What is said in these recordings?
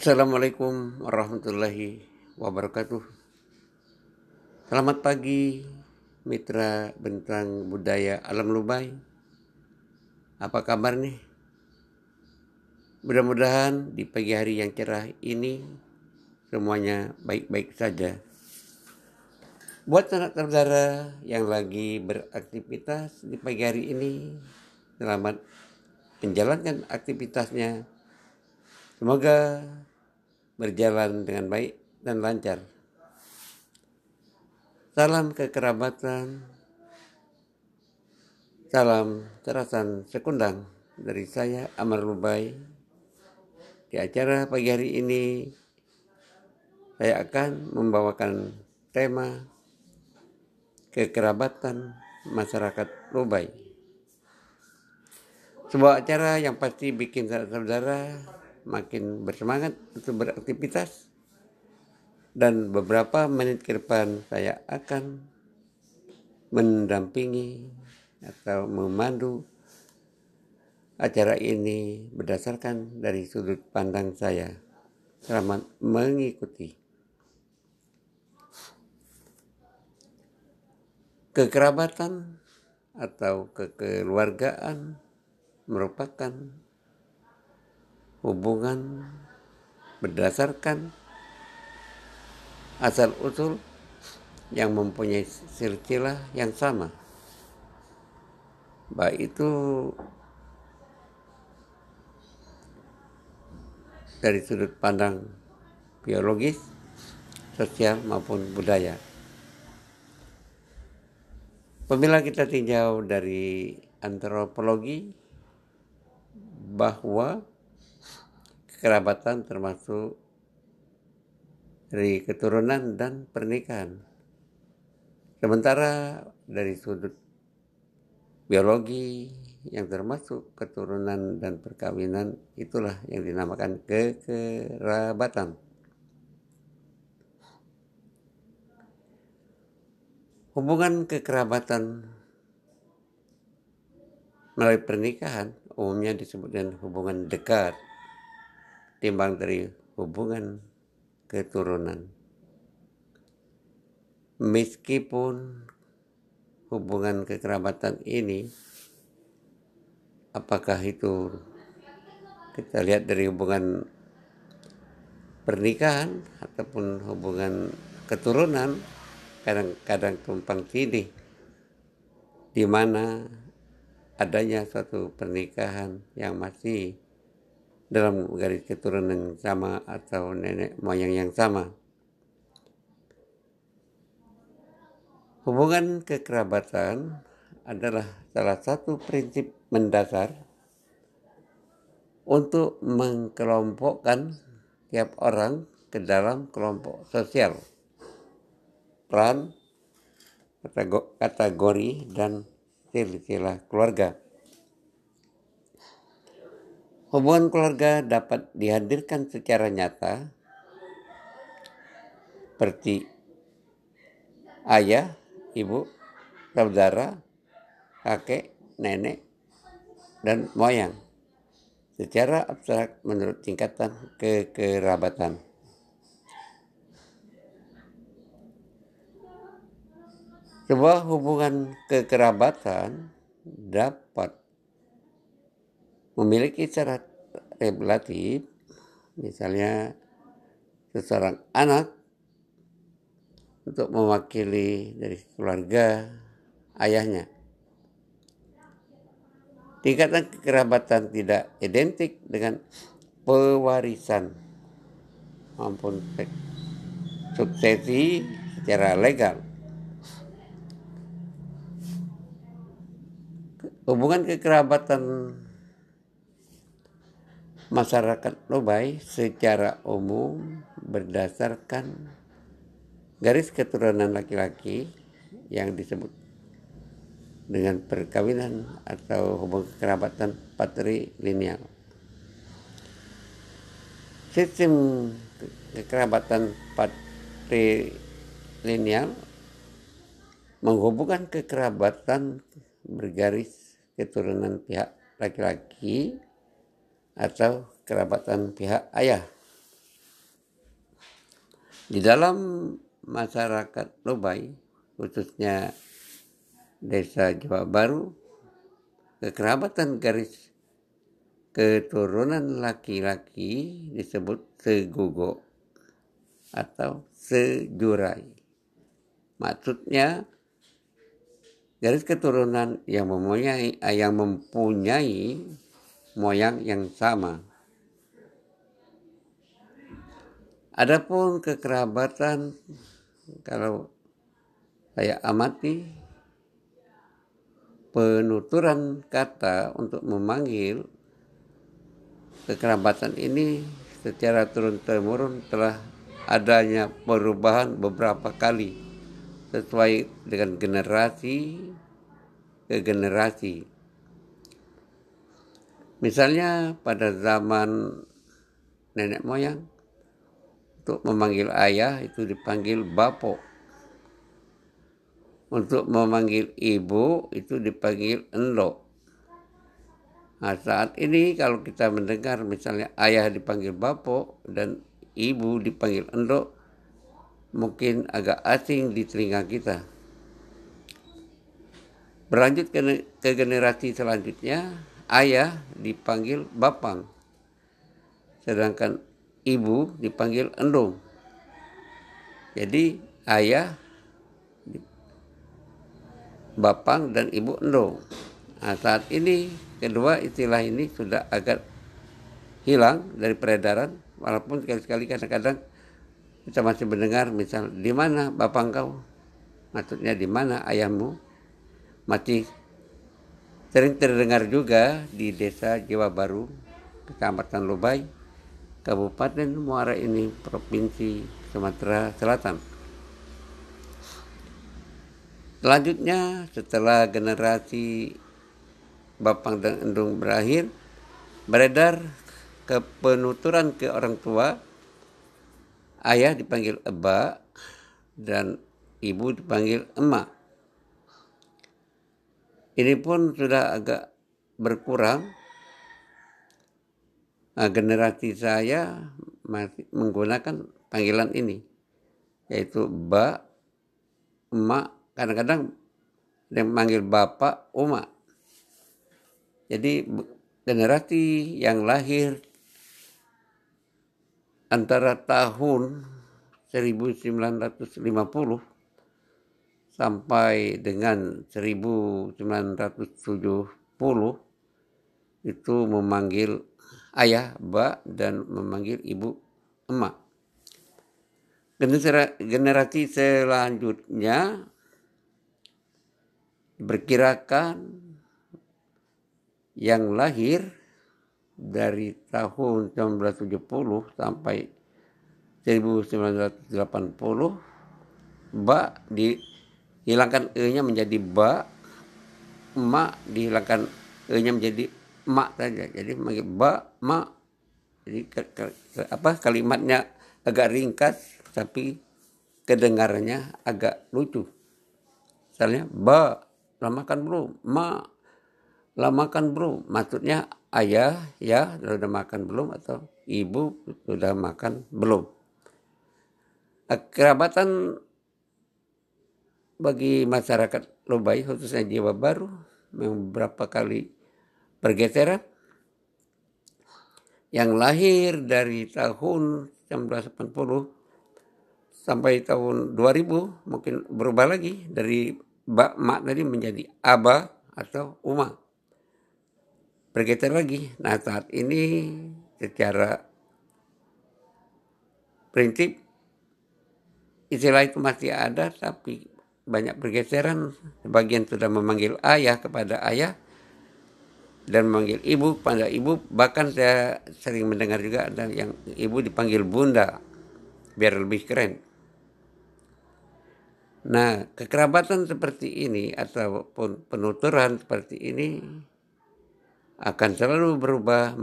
Assalamualaikum warahmatullahi wabarakatuh. Selamat pagi mitra bentang budaya alam Lubai. Apa kabar nih? Mudah-mudahan di pagi hari yang cerah ini semuanya baik-baik saja. Buat saudara yang lagi beraktivitas di pagi hari ini, selamat menjalankan aktivitasnya. Semoga berjalan dengan baik dan lancar. Salam kekerabatan, salam terasan sekundang dari saya Amar Lubai. Di acara pagi hari ini saya akan membawakan tema kekerabatan masyarakat Lubai. Sebuah acara yang pasti bikin saudara makin bersemangat untuk beraktivitas dan beberapa menit ke depan saya akan mendampingi atau memandu acara ini berdasarkan dari sudut pandang saya. Selamat mengikuti. Kekerabatan atau kekeluargaan merupakan hubungan berdasarkan asal usul yang mempunyai silsilah yang sama baik itu dari sudut pandang biologis, sosial maupun budaya. Apabila kita tinjau dari antropologi bahwa kekerabatan termasuk dari keturunan dan pernikahan. Sementara dari sudut biologi yang termasuk keturunan dan perkawinan itulah yang dinamakan kekerabatan. Hubungan kekerabatan melalui pernikahan umumnya disebut dengan hubungan dekat timbang dari hubungan keturunan. Meskipun hubungan kekerabatan ini apakah itu kita lihat dari hubungan pernikahan ataupun hubungan keturunan kadang-kadang tumpang tindih di mana adanya suatu pernikahan yang masih dalam garis keturunan yang sama atau nenek moyang yang sama. Hubungan kekerabatan adalah salah satu prinsip mendasar untuk mengkelompokkan tiap orang ke dalam kelompok sosial, peran, kategori, dan silsilah keluarga. Hubungan keluarga dapat dihadirkan secara nyata seperti ayah, ibu, saudara, kakek, nenek, dan moyang secara abstrak menurut tingkatan kekerabatan. Sebuah hubungan kekerabatan dapat memiliki syarat regulatif, misalnya seseorang anak untuk mewakili dari keluarga ayahnya. Tingkatan kekerabatan tidak identik dengan pewarisan maupun suksesi secara legal. Hubungan kekerabatan masyarakat Lobai secara umum berdasarkan garis keturunan laki-laki yang disebut dengan perkawinan atau hubungan kerabatan patrilineal. Sistem kekerabatan patrilineal menghubungkan kekerabatan bergaris keturunan pihak laki-laki atau kerabatan pihak ayah Di dalam masyarakat Lobai, khususnya desa Jawa Baru, kekerabatan garis keturunan laki-laki disebut segugo atau sejurai. Maksudnya garis keturunan yang mempunyai yang mempunyai moyang yang sama. Adapun kekerabatan kalau saya amati penuturan kata untuk memanggil kekerabatan ini secara turun temurun telah adanya perubahan beberapa kali sesuai dengan generasi ke generasi. Misalnya pada zaman nenek moyang untuk memanggil ayah itu dipanggil bapo. Untuk memanggil ibu itu dipanggil endo. Nah, saat ini kalau kita mendengar misalnya ayah dipanggil bapo dan ibu dipanggil endo, mungkin agak asing di telinga kita. Berlanjut ke, ke generasi selanjutnya, ayah dipanggil bapang. Sedangkan ibu dipanggil endong. Jadi ayah bapang dan ibu endong. Nah, saat ini Kedua istilah ini sudah agak hilang dari peredaran walaupun sekali-sekali kadang-kadang kita masih mendengar misal di mana bapak engkau maksudnya di mana ayahmu masih sering terdengar juga di desa Jawa Baru kecamatan Lubai Kabupaten Muara ini Provinsi Sumatera Selatan selanjutnya setelah generasi Bapang dan Endung berakhir, beredar ke penuturan ke orang tua, ayah dipanggil eba dan ibu dipanggil emak. Ini pun sudah agak berkurang. Nah, generasi saya masih menggunakan panggilan ini, yaitu ba, emak, kadang-kadang yang manggil bapak, umak. Jadi generasi yang lahir antara tahun 1950 sampai dengan 1970 itu memanggil ayah, ba, dan memanggil ibu, emak. Generasi selanjutnya berkirakan yang lahir dari tahun 1970 sampai 1980 ba dihilangkan e-nya menjadi ba ma dihilangkan e-nya menjadi ma saja. Jadi manggil ba ma. Jadi ke, ke, ke, apa kalimatnya agak ringkas tapi kedengarannya agak lucu. Misalnya ba lamakan belum ma lah makan bro. Maksudnya ayah ya sudah makan belum atau ibu sudah makan belum. Kerabatan bagi masyarakat Lobai khususnya Jawa Baru memang beberapa kali pergeseran yang lahir dari tahun 1980 sampai tahun 2000 mungkin berubah lagi dari bak mak tadi menjadi aba atau uma bergeser lagi. Nah saat ini secara prinsip istilah itu masih ada tapi banyak pergeseran. Sebagian sudah memanggil ayah kepada ayah dan memanggil ibu pada ibu. Bahkan saya sering mendengar juga ada yang ibu dipanggil bunda biar lebih keren. Nah, kekerabatan seperti ini ataupun penuturan seperti ini akan selalu berubah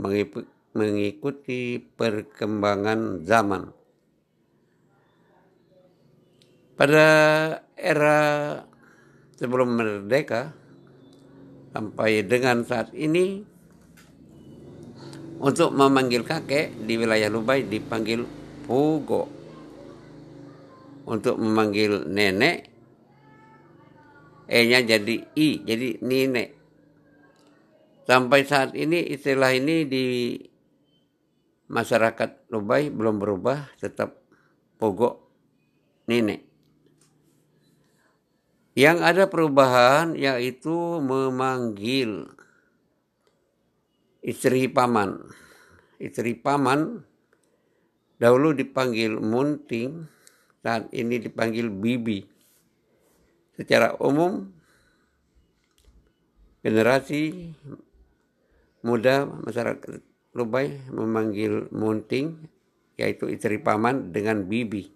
mengikuti perkembangan zaman. Pada era sebelum merdeka sampai dengan saat ini untuk memanggil kakek di wilayah Lubai dipanggil Pugo. untuk memanggil nenek E-nya jadi I, jadi nenek. Sampai saat ini istilah ini di masyarakat Lubai belum berubah, tetap pogok nenek. Yang ada perubahan yaitu memanggil istri paman. Istri paman dahulu dipanggil munting, saat ini dipanggil bibi. Secara umum generasi muda masyarakat Lubai memanggil munting yaitu istri paman dengan bibi.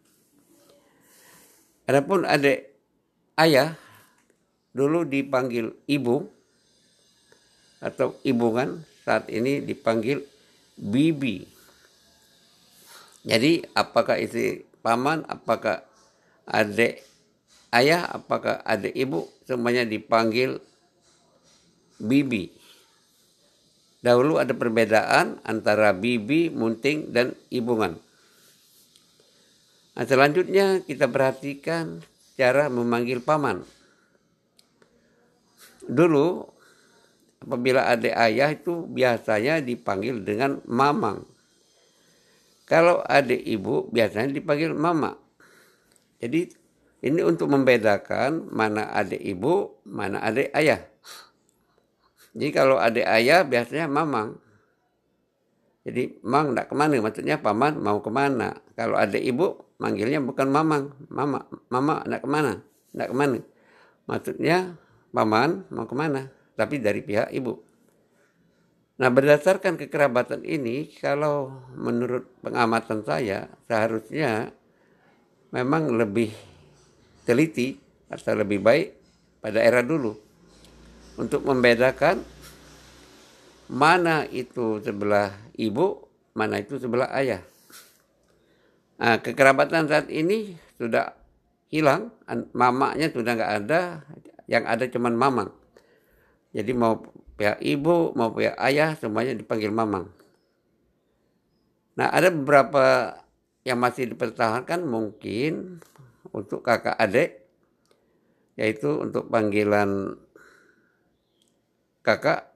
Adapun adik ayah dulu dipanggil ibu atau ibungan saat ini dipanggil bibi. Jadi apakah istri paman, apakah adik ayah, apakah adik ibu, semuanya dipanggil bibi. Dahulu ada perbedaan antara bibi, munting, dan ibungan. Nah, selanjutnya kita perhatikan cara memanggil paman. Dulu apabila adik ayah itu biasanya dipanggil dengan mamang. Kalau adik ibu biasanya dipanggil mama. Jadi ini untuk membedakan mana adik ibu, mana adik ayah. Jadi kalau adik ayah biasanya mamang. Jadi mang tidak ke mana, maksudnya paman mau ke mana. Kalau adik ibu manggilnya bukan mamang, mama, mama tidak ke mana, tidak ke mana. Maksudnya paman mau ke mana, tapi dari pihak ibu. Nah berdasarkan kekerabatan ini, kalau menurut pengamatan saya seharusnya memang lebih teliti atau lebih baik pada era dulu untuk membedakan mana itu sebelah ibu, mana itu sebelah ayah. Nah, kekerabatan saat ini sudah hilang, mamanya sudah nggak ada, yang ada cuma mamang. Jadi mau pihak ibu mau pihak ayah semuanya dipanggil mamang. Nah ada beberapa yang masih dipertahankan mungkin untuk kakak adik yaitu untuk panggilan kakak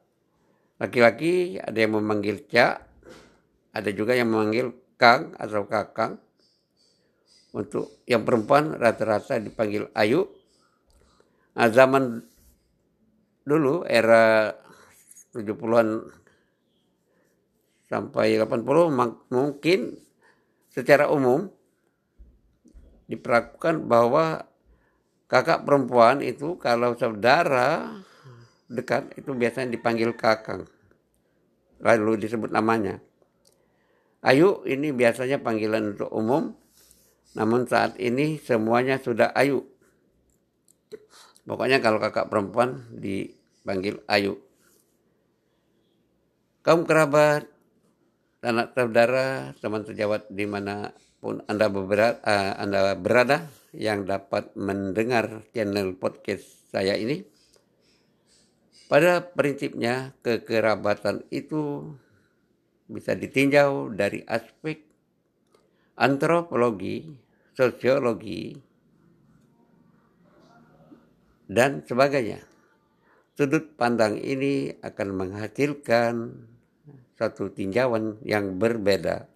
laki-laki ada yang memanggil cak ada juga yang memanggil kang atau kakang untuk yang perempuan rata-rata dipanggil ayu. Nah, zaman dulu era 70-an sampai 80 mungkin secara umum diperlakukan bahwa kakak perempuan itu kalau saudara dekat itu biasanya dipanggil kakang. Lalu disebut namanya. Ayu ini biasanya panggilan untuk umum namun saat ini semuanya sudah Ayu Pokoknya kalau kakak perempuan dipanggil Ayu. Kaum kerabat, anak saudara, teman sejawat di mana pun Anda berada, uh, Anda berada yang dapat mendengar channel podcast saya ini. Pada prinsipnya kekerabatan itu bisa ditinjau dari aspek antropologi, sosiologi, dan sebagainya. Sudut pandang ini akan menghasilkan satu tinjauan yang berbeda.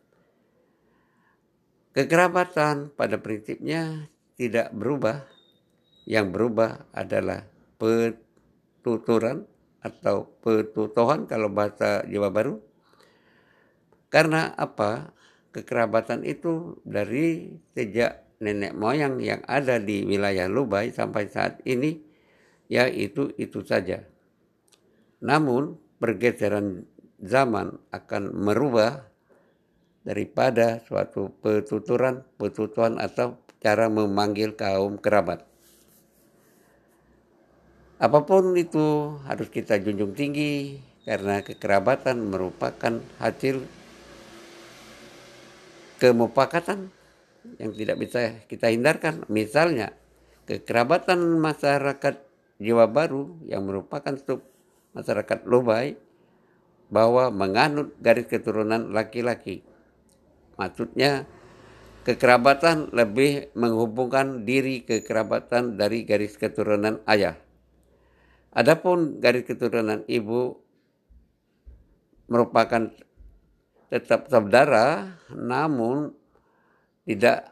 Kekerabatan pada prinsipnya tidak berubah. Yang berubah adalah petuturan atau petutohan kalau bahasa Jawa Baru. Karena apa? Kekerabatan itu dari sejak nenek moyang yang ada di wilayah Lubai sampai saat ini ya itu itu saja. Namun pergeseran zaman akan merubah daripada suatu petuturan, petutuan atau cara memanggil kaum kerabat. Apa pun itu harus kita junjung tinggi karena kekerabatan merupakan hasil kemupakatan yang tidak bisa kita hindarkan. Misalnya, kekerabatan masyarakat Jawa Baru yang merupakan sub masyarakat Lobai bahwa menganut garis keturunan laki-laki. Maksudnya kekerabatan lebih menghubungkan diri kekerabatan dari garis keturunan ayah. Adapun garis keturunan ibu merupakan tetap saudara, namun tidak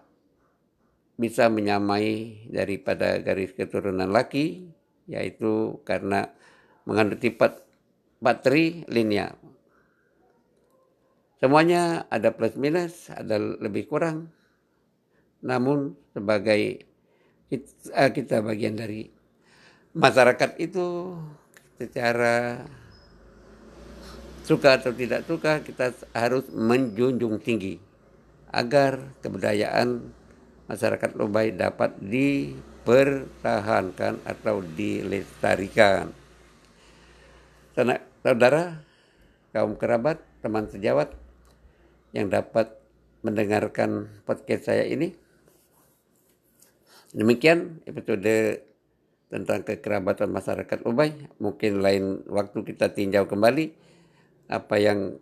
bisa menyamai daripada garis keturunan laki, yaitu karena mengandung sifat bateri linear. Semuanya ada plus minus, ada lebih kurang. Namun sebagai kita, kita bagian dari masyarakat itu secara suka atau tidak suka kita harus menjunjung tinggi agar kebudayaan masyarakat Lobai dapat dipertahankan atau dilestarikan. Saudara, kaum kerabat, teman sejawat yang dapat mendengarkan podcast saya ini. Demikian episode tentang kekerabatan masyarakat Ubay. Mungkin lain waktu kita tinjau kembali apa yang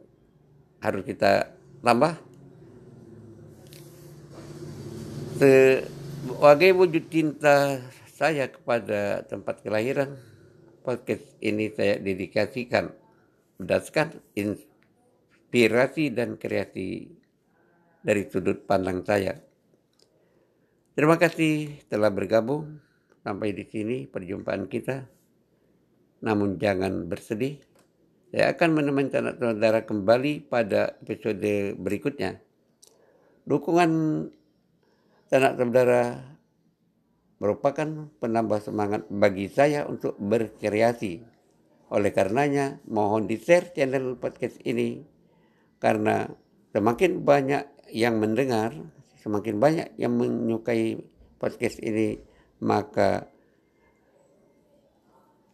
harus kita tambah. Sebagai wujud cinta saya kepada tempat kelahiran, podcast ini saya dedikasikan berdasarkan inspirasi dan kreasi dari sudut pandang saya. Terima kasih telah bergabung sampai di sini perjumpaan kita. Namun jangan bersedih. Saya akan menemani saudara kembali pada episode berikutnya. Dukungan sanak saudara merupakan penambah semangat bagi saya untuk berkreasi. Oleh karenanya, mohon di-share channel podcast ini karena semakin banyak yang mendengar, semakin banyak yang menyukai podcast ini, maka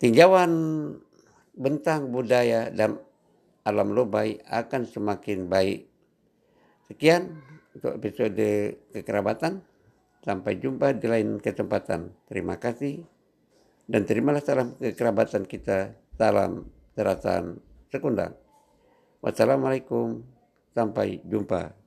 tinjauan bentang budaya dan alam lobai akan semakin baik. Sekian untuk episode kekerabatan. Sampai jumpa di lain kesempatan. Terima kasih dan terimalah salam kekerabatan kita. Salam teratan sekundang. Wassalamualaikum. Sampai jumpa.